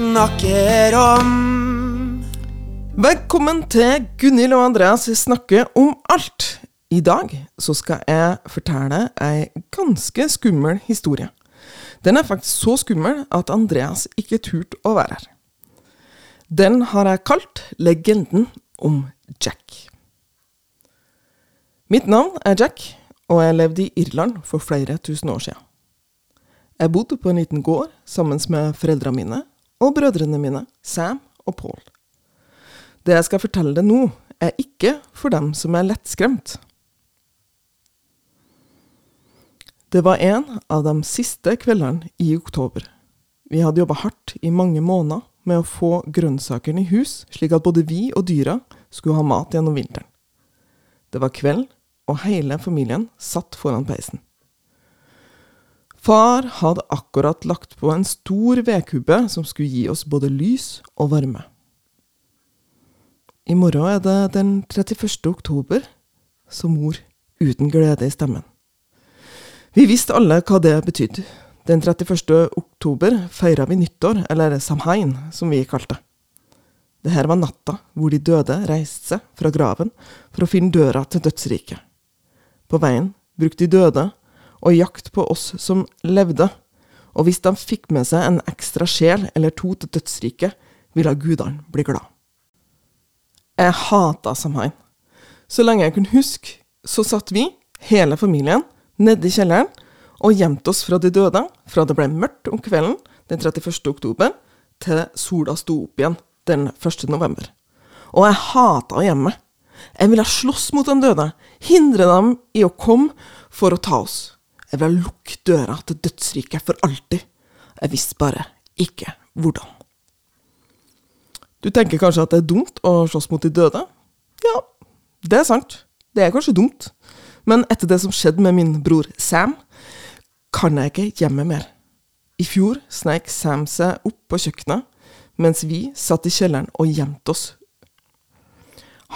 snakker om. Velkommen til Gunhild og Andreas snakker om alt. I dag så skal jeg fortelle ei ganske skummel historie. Den er faktisk så skummel at Andreas ikke turte å være her. Den har jeg kalt Legenden om Jack. Mitt navn er Jack, og jeg levde i Irland for flere tusen år siden. Jeg bodde på en liten gård sammen med foreldrene mine og brødrene mine, Sam og Paul. Det jeg skal fortelle deg nå, er ikke for dem som er lettskremt. Det var en av de siste kveldene i oktober. Vi hadde jobba hardt i mange måneder med å få grønnsakene i hus, slik at både vi og dyra skulle ha mat gjennom vinteren. Det var kveld, og hele familien satt foran peisen. Far hadde akkurat lagt på en stor vedkubbe som skulle gi oss både lys og varme. I morgen er det den 31. oktober, sa mor uten glede i stemmen. Vi visste alle hva det betydde. Den 31. oktober feira vi nyttår, eller samhain, som vi kalte det. Det her var natta hvor de døde reiste seg fra graven for å finne døra til dødsriket. På veien brukte de døde og jakt på oss som levde, og hvis de fikk med seg en ekstra sjel eller to til dødsriket, ville gudene bli glad. Jeg hata samhain. Så lenge jeg kunne huske, så satt vi, hele familien, nede i kjelleren og gjemte oss fra de døde fra det ble mørkt om kvelden den 31. oktober til sola sto opp igjen den 1. november. Og jeg hata å gjemme. Jeg ville slåss mot de døde, hindre dem i å komme for å ta oss. Jeg ville lukke døra til dødsriket for alltid. Jeg visste bare ikke hvordan. Du tenker kanskje at det er dumt å slåss mot de døde? Ja, det er sant. Det er kanskje dumt. Men etter det som skjedde med min bror Sam, kan jeg ikke hjemme mer. I fjor sneik Sam seg opp på kjøkkenet, mens vi satt i kjelleren og gjemte oss.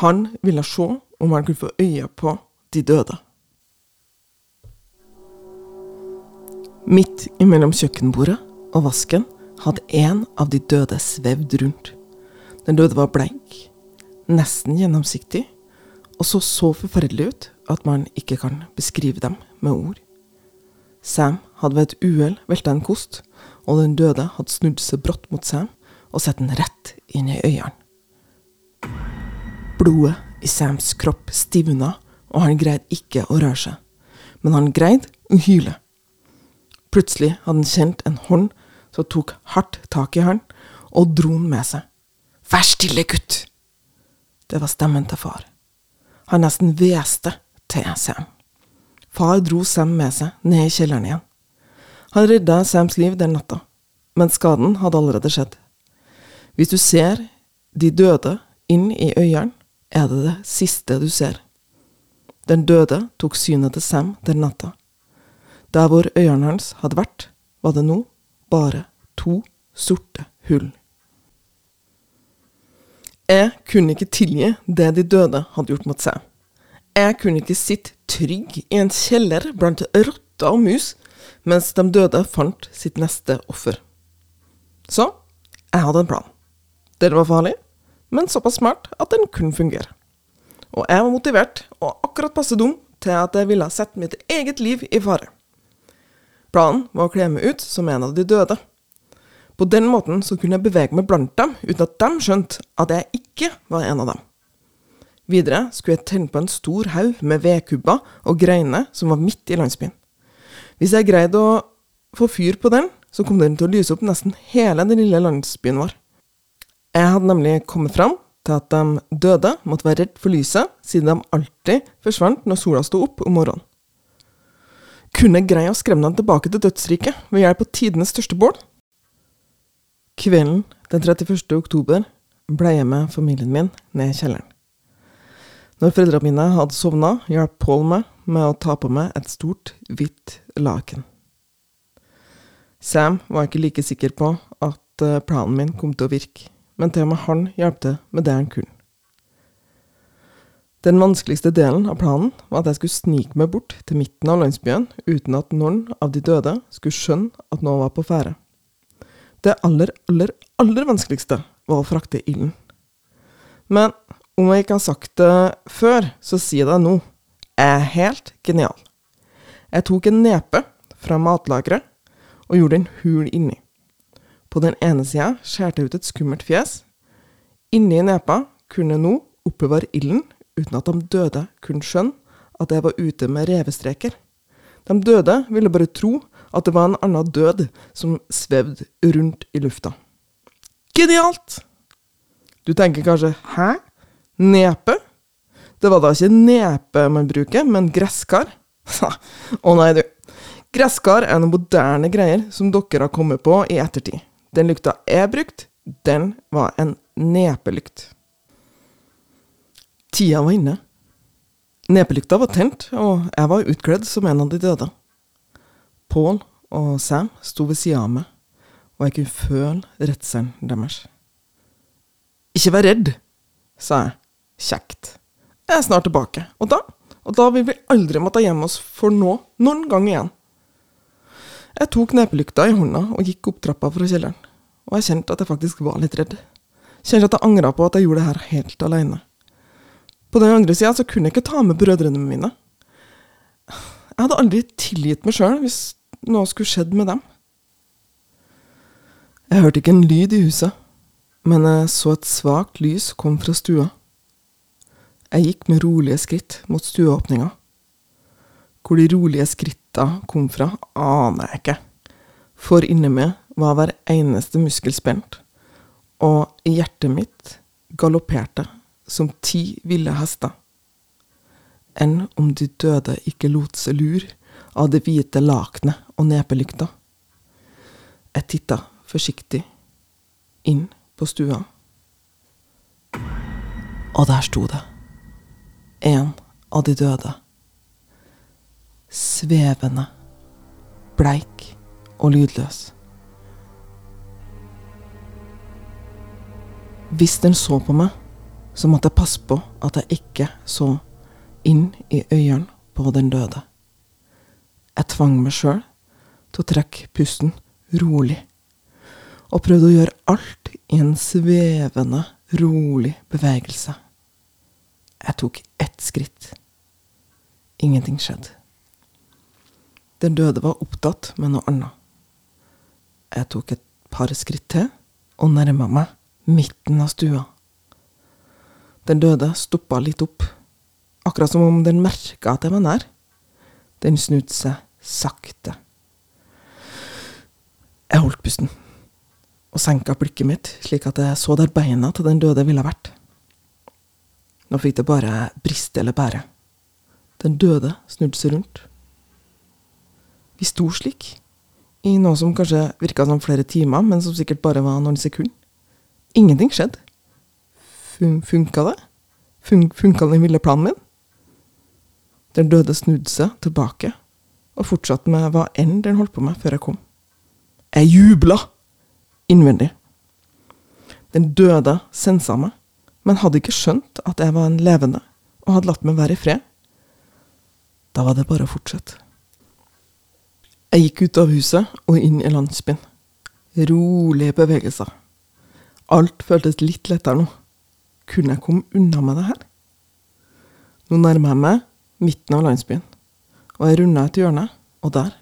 Han ville se om han kunne få øye på de døde. Midt imellom kjøkkenbordet og vasken hadde en av de døde svevd rundt. Den døde var bleik, nesten gjennomsiktig, og så så forferdelig ut at man ikke kan beskrive dem med ord. Sam hadde ved et uhell velta en kost, og den døde hadde snudd seg brått mot Sam og sett den rett inn i øynene. Blodet i Sams kropp stivna, og han greide ikke å røre seg, men han greide å hyle. Plutselig hadde han kjent en hånd som tok hardt tak i han og dro han med seg. Vær stille, gutt! Det var stemmen til far. Han nesten hveste til Sam. Far dro Sam med seg ned i kjelleren igjen. Han redda Sams liv den natta, men skaden hadde allerede skjedd. Hvis du ser de døde inn i øynene, er det det siste du ser. Den døde tok synet til Sam den natta. Der hvor øynene hans hadde vært, var det nå bare to sorte hull. Jeg kunne ikke tilgi det de døde hadde gjort mot seg. Jeg kunne ikke sitte trygg i en kjeller blant rotter og mus mens de døde fant sitt neste offer. Så jeg hadde en plan. Den var farlig, men såpass smart at den kunne fungere. Og jeg var motivert og akkurat passe dum til at jeg ville sette mitt eget liv i fare. Planen var å kle meg ut som en av de døde. På den måten så kunne jeg bevege meg blant dem uten at de skjønte at jeg ikke var en av dem. Videre skulle jeg tenne på en stor haug med vedkubber og greiner som var midt i landsbyen. Hvis jeg greide å få fyr på den, så kom den til å lyse opp nesten hele den lille landsbyen vår. Jeg hadde nemlig kommet fram til at de døde måtte være redd for lyset, siden de alltid forsvant når sola sto opp om morgenen. Kunne jeg greie å skremme ham tilbake til dødsriket ved hjelp av tidenes største bål? Kvelden den 31. oktober ble jeg med familien min ned i kjelleren. Når foreldrene mine hadde sovna, hjalp Paul meg med å ta på meg et stort, hvitt laken. Sam var ikke like sikker på at eh, planen min kom til å virke, men til og med han hjalp til med det han kunne. Den vanskeligste delen av planen var at jeg skulle snike meg bort til midten av landsbyen uten at noen av de døde skulle skjønne at noe var på ferde. Det aller, aller, aller vanskeligste var å frakte ilden. Men om jeg ikke har sagt det før, så sier jeg det nå. Jeg er helt genial. Jeg tok en nepe fra matlageret og gjorde en hul inni. På den ene sida skjærte jeg ut et skummelt fjes. Inni nepa kunne jeg nå oppbevare ilden uten at de døde kunne skjønne at jeg var ute med revestreker. De døde ville bare tro at det var en annen død som svevde rundt i lufta. Genialt! Du tenker kanskje 'hæ? Nepe?' Det var da ikke nepe man bruker, men gresskar. Å nei, du. Gresskar er noen moderne greier som dere har kommet på i ettertid. Den lykta jeg brukte, den var en nepelykt. Tida var inne. Nepelykta var tent, og jeg var utkledd som en av de døde. Paul og Sam sto ved sida av meg, og jeg kunne føle redselen deres. Ikke vær redd, sa jeg, kjekt. Jeg er snart tilbake, og da, og da vil vi aldri måtte gjemme oss for nå, noen gang igjen. Jeg tok nepelykta i hånda og gikk opp trappa fra kjelleren, og jeg kjente at jeg faktisk var litt redd. Kjente at jeg angra på at jeg gjorde det her helt aleine. På den andre sida kunne jeg ikke ta med brødrene mine. Jeg hadde aldri tilgitt meg sjøl hvis noe skulle skjedd med dem. Jeg hørte ikke en lyd i huset, men jeg så et svakt lys komme fra stua. Jeg gikk med rolige skritt mot stueåpninga. Hvor de rolige skritta kom fra, aner jeg ikke, for inni meg var hver eneste muskel spent, og hjertet mitt galopperte som ti ville hester. Enn om de døde ikke lot seg lure av det hvite lakenet og nepelykta. Jeg titta forsiktig inn på stua. Og der sto det. En av de døde. Svevende, bleik og lydløs. Hvis den så på meg så måtte jeg passe på at jeg ikke så inn i øynene på den døde. Jeg tvang meg sjøl til å trekke pusten rolig, og prøvde å gjøre alt i en svevende, rolig bevegelse. Jeg tok ett skritt. Ingenting skjedde. Den døde var opptatt med noe annet. Jeg tok et par skritt til og nærma meg midten av stua. Den døde stoppa litt opp, akkurat som om den merka at jeg var nær. Den snudde seg sakte. Jeg holdt pusten, og senka blikket mitt slik at jeg så der beina til den døde ville vært. Nå fikk det bare briste eller bære. Den døde snudde seg rundt. Vi sto slik, i noe som kanskje virka som flere timer, men som sikkert bare var noen sekunder. Ingenting skjedde fun funka det? Fun funka den ville planen min? Den døde snudde seg tilbake og fortsatte med hva enn den holdt på med før jeg kom. Jeg jubla innvendig. Den døde sensa meg, men hadde ikke skjønt at jeg var en levende, og hadde latt meg være i fred. Da var det bare å fortsette. Jeg gikk ut av huset og inn i landsbyen. Rolige bevegelser. Alt føltes litt lettere nå. Kunne jeg komme unna med det her? Nå nærmer jeg meg midten av landsbyen, og jeg runda et hjørne, og der,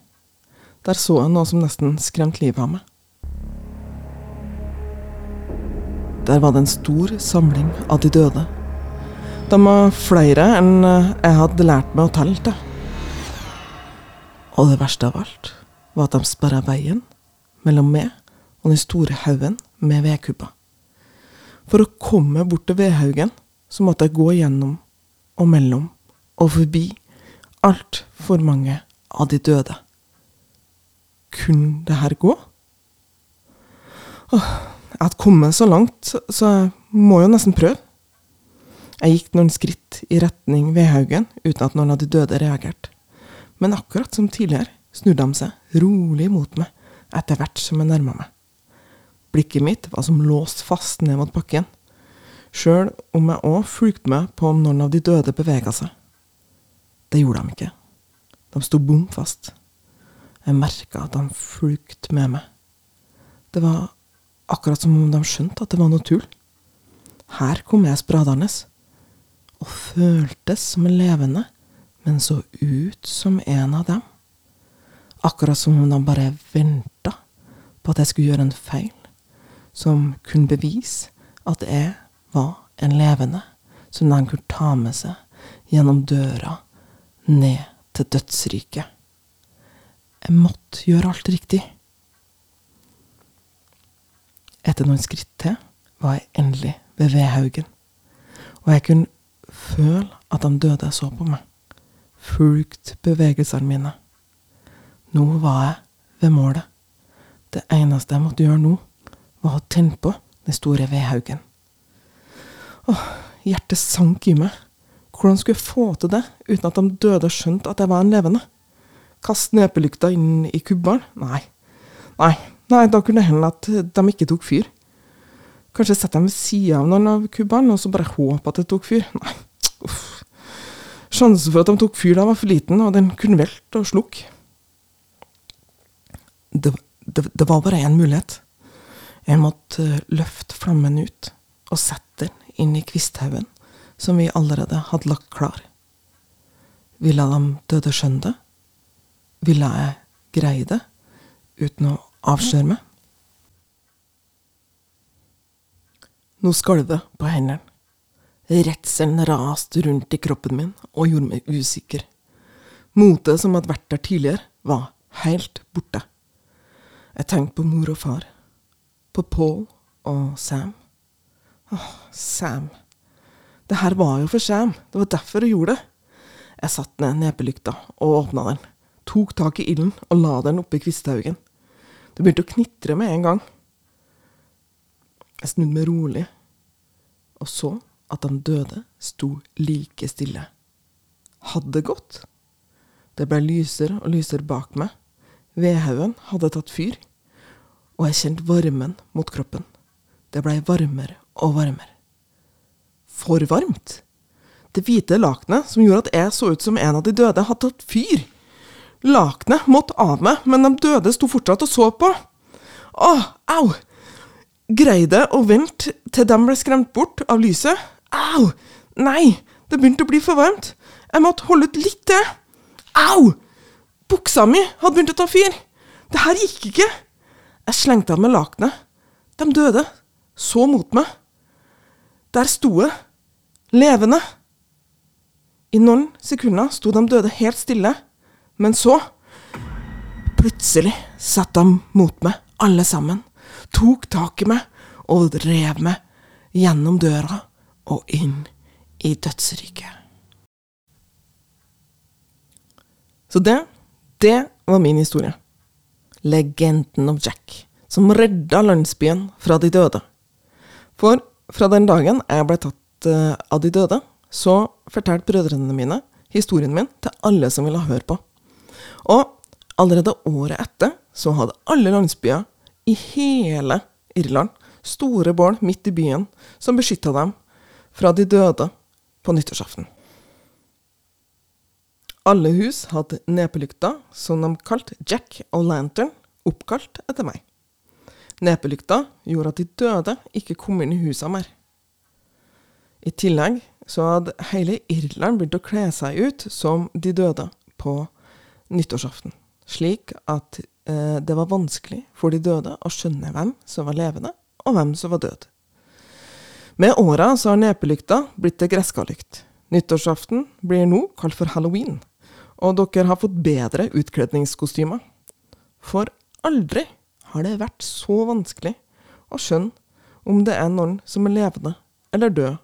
der så jeg noe som nesten skremte livet av meg. Der var det en stor samling av de døde. De var flere enn jeg hadde lært meg å telle til. Og det verste av alt var at de sperra veien mellom meg og den store haugen med vedkubber. For å komme bort til vedhaugen, så måtte jeg gå gjennom og mellom og forbi altfor mange av de døde. Kunne det her gå? Åh, jeg hadde kommet så langt, så jeg må jo nesten prøve. Jeg gikk noen skritt i retning vedhaugen uten at noen av de døde reagerte. Men akkurat som tidligere snudde de seg rolig mot meg etter hvert som jeg nærma meg. Blikket mitt var som låst fast ned mot bakken, sjøl om jeg òg fulgte med på om noen av de døde bevega seg. Det gjorde de ikke. De sto bom fast. Jeg merka at de fulgte med meg. Det var akkurat som om de skjønte at det var noe tull. Her kom jeg spradende, og føltes som en levende, men så ut som en av dem. Akkurat som om de bare venta på at jeg skulle gjøre en feil, som kunne bevise at jeg var en levende, som de kunne ta med seg gjennom døra ned til dødsriket. Jeg måtte gjøre alt riktig. Etter noen skritt til var jeg endelig ved vedhaugen, og jeg kunne føle at de døde så på meg, fulgt bevegelsene mine. Nå var jeg ved målet. Det eneste jeg måtte gjøre nå, var hadde tent på den store vedhaugen. Åh, hjertet sank i meg. Hvordan skulle jeg få til det uten at de døde skjønte at jeg var en levende? Kaste nepelykta inn i kubbelen? Nei. Nei, nei, da kunne det hende at de ikke tok fyr. Kanskje sette dem ved sida av noen av kubbene, og så bare håpe at det tok fyr? Nei, uff. Sjansen for at de tok fyr da var for liten, og den kunne velte og slukke. Det, det, det, var bare én mulighet. Jeg måtte løfte flammen ut og sette den inn i kvisthaugen som vi allerede hadde lagt klar. Ville de døde skjønne det? Ville jeg greie det uten å avsløre meg? Nå skalv det på hendene. Redselen raste rundt i kroppen min og gjorde meg usikker. Motet som hadde vært der tidligere, var helt borte. Jeg tenkte på mor og far. På Paul og Sam. Åh, Sam. Det her var jo for Sam. Det var derfor hun gjorde det. Jeg satte ned nepelykta og åpna den. Tok tak i ilden og la den oppi kvisthaugen. Det begynte å knitre med en gang. Jeg snudde meg rolig og så at den døde sto like stille. Hadde det gått? Det ble lysere og lysere bak meg. Vedhaugen hadde tatt fyr, og jeg kjente varmen mot kroppen. Det blei varmere og varmere. For varmt! Det hvite lakenet som gjorde at jeg så ut som en av de døde, hadde tatt fyr. Lakenet måtte av meg, men de døde sto fortsatt og så på. Åh, au! Greide å vente til de ble skremt bort av lyset. Au! Nei, det begynte å bli for varmt. Jeg måtte holde ut litt til. Au! Buksa mi hadde begynt å ta fyr. Det her gikk ikke. Jeg slengte av meg lakenet. De døde. Så mot meg. Der sto jeg. Levende. I noen sekunder sto de døde helt stille. Men så Plutselig satt de mot meg, alle sammen. Tok tak i meg og rev meg gjennom døra og inn i dødsriket. Så det, det var min historie. Legenden om Jack, som redda landsbyen fra de døde. For fra den dagen jeg ble tatt uh, av de døde, så fortalte brødrene mine historien min til alle som ville høre på. Og allerede året etter så hadde alle landsbyer i hele Irland store bål midt i byen som beskytta dem fra de døde på nyttårsaften. Alle hus hadde nepelykter som de kalte Jack og Lantern, oppkalt etter meg. Nepelykta gjorde at de døde ikke kom inn i husene mer. I tillegg så hadde hele Irland begynt å kle seg ut som de døde på nyttårsaften slik at eh, det var vanskelig for de døde å skjønne hvem som var levende, og hvem som var død. Med åra så har nepelykta blitt til gresskalykt. Nyttårsaften blir nå kalt for halloween, og dere har fått bedre utkledningskostymer. For aldri har det vært så vanskelig å skjønne om det er noen som er levende eller død,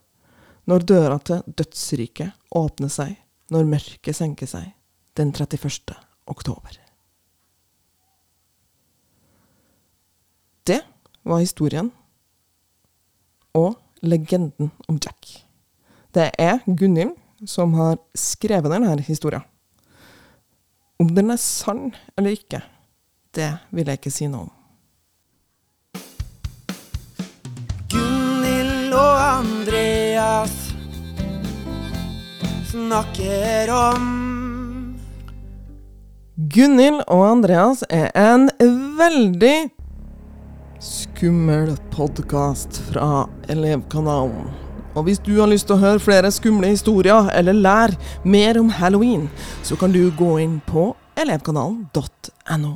når døra til dødsriket åpner seg når mørket senker seg den 31. oktober. Det var historien og legenden om Jack. Det er Gunhild som har skrevet denne historien. Om den er sann eller ikke, det vil jeg ikke si noe om. Gunhild og Andreas snakker om Gunhild og Andreas er en veldig skummel podkast fra Elevkanalen. Og hvis du har lyst til å høre flere skumle historier, eller lære mer om halloween, så kan du gå inn på elevkanalen.no.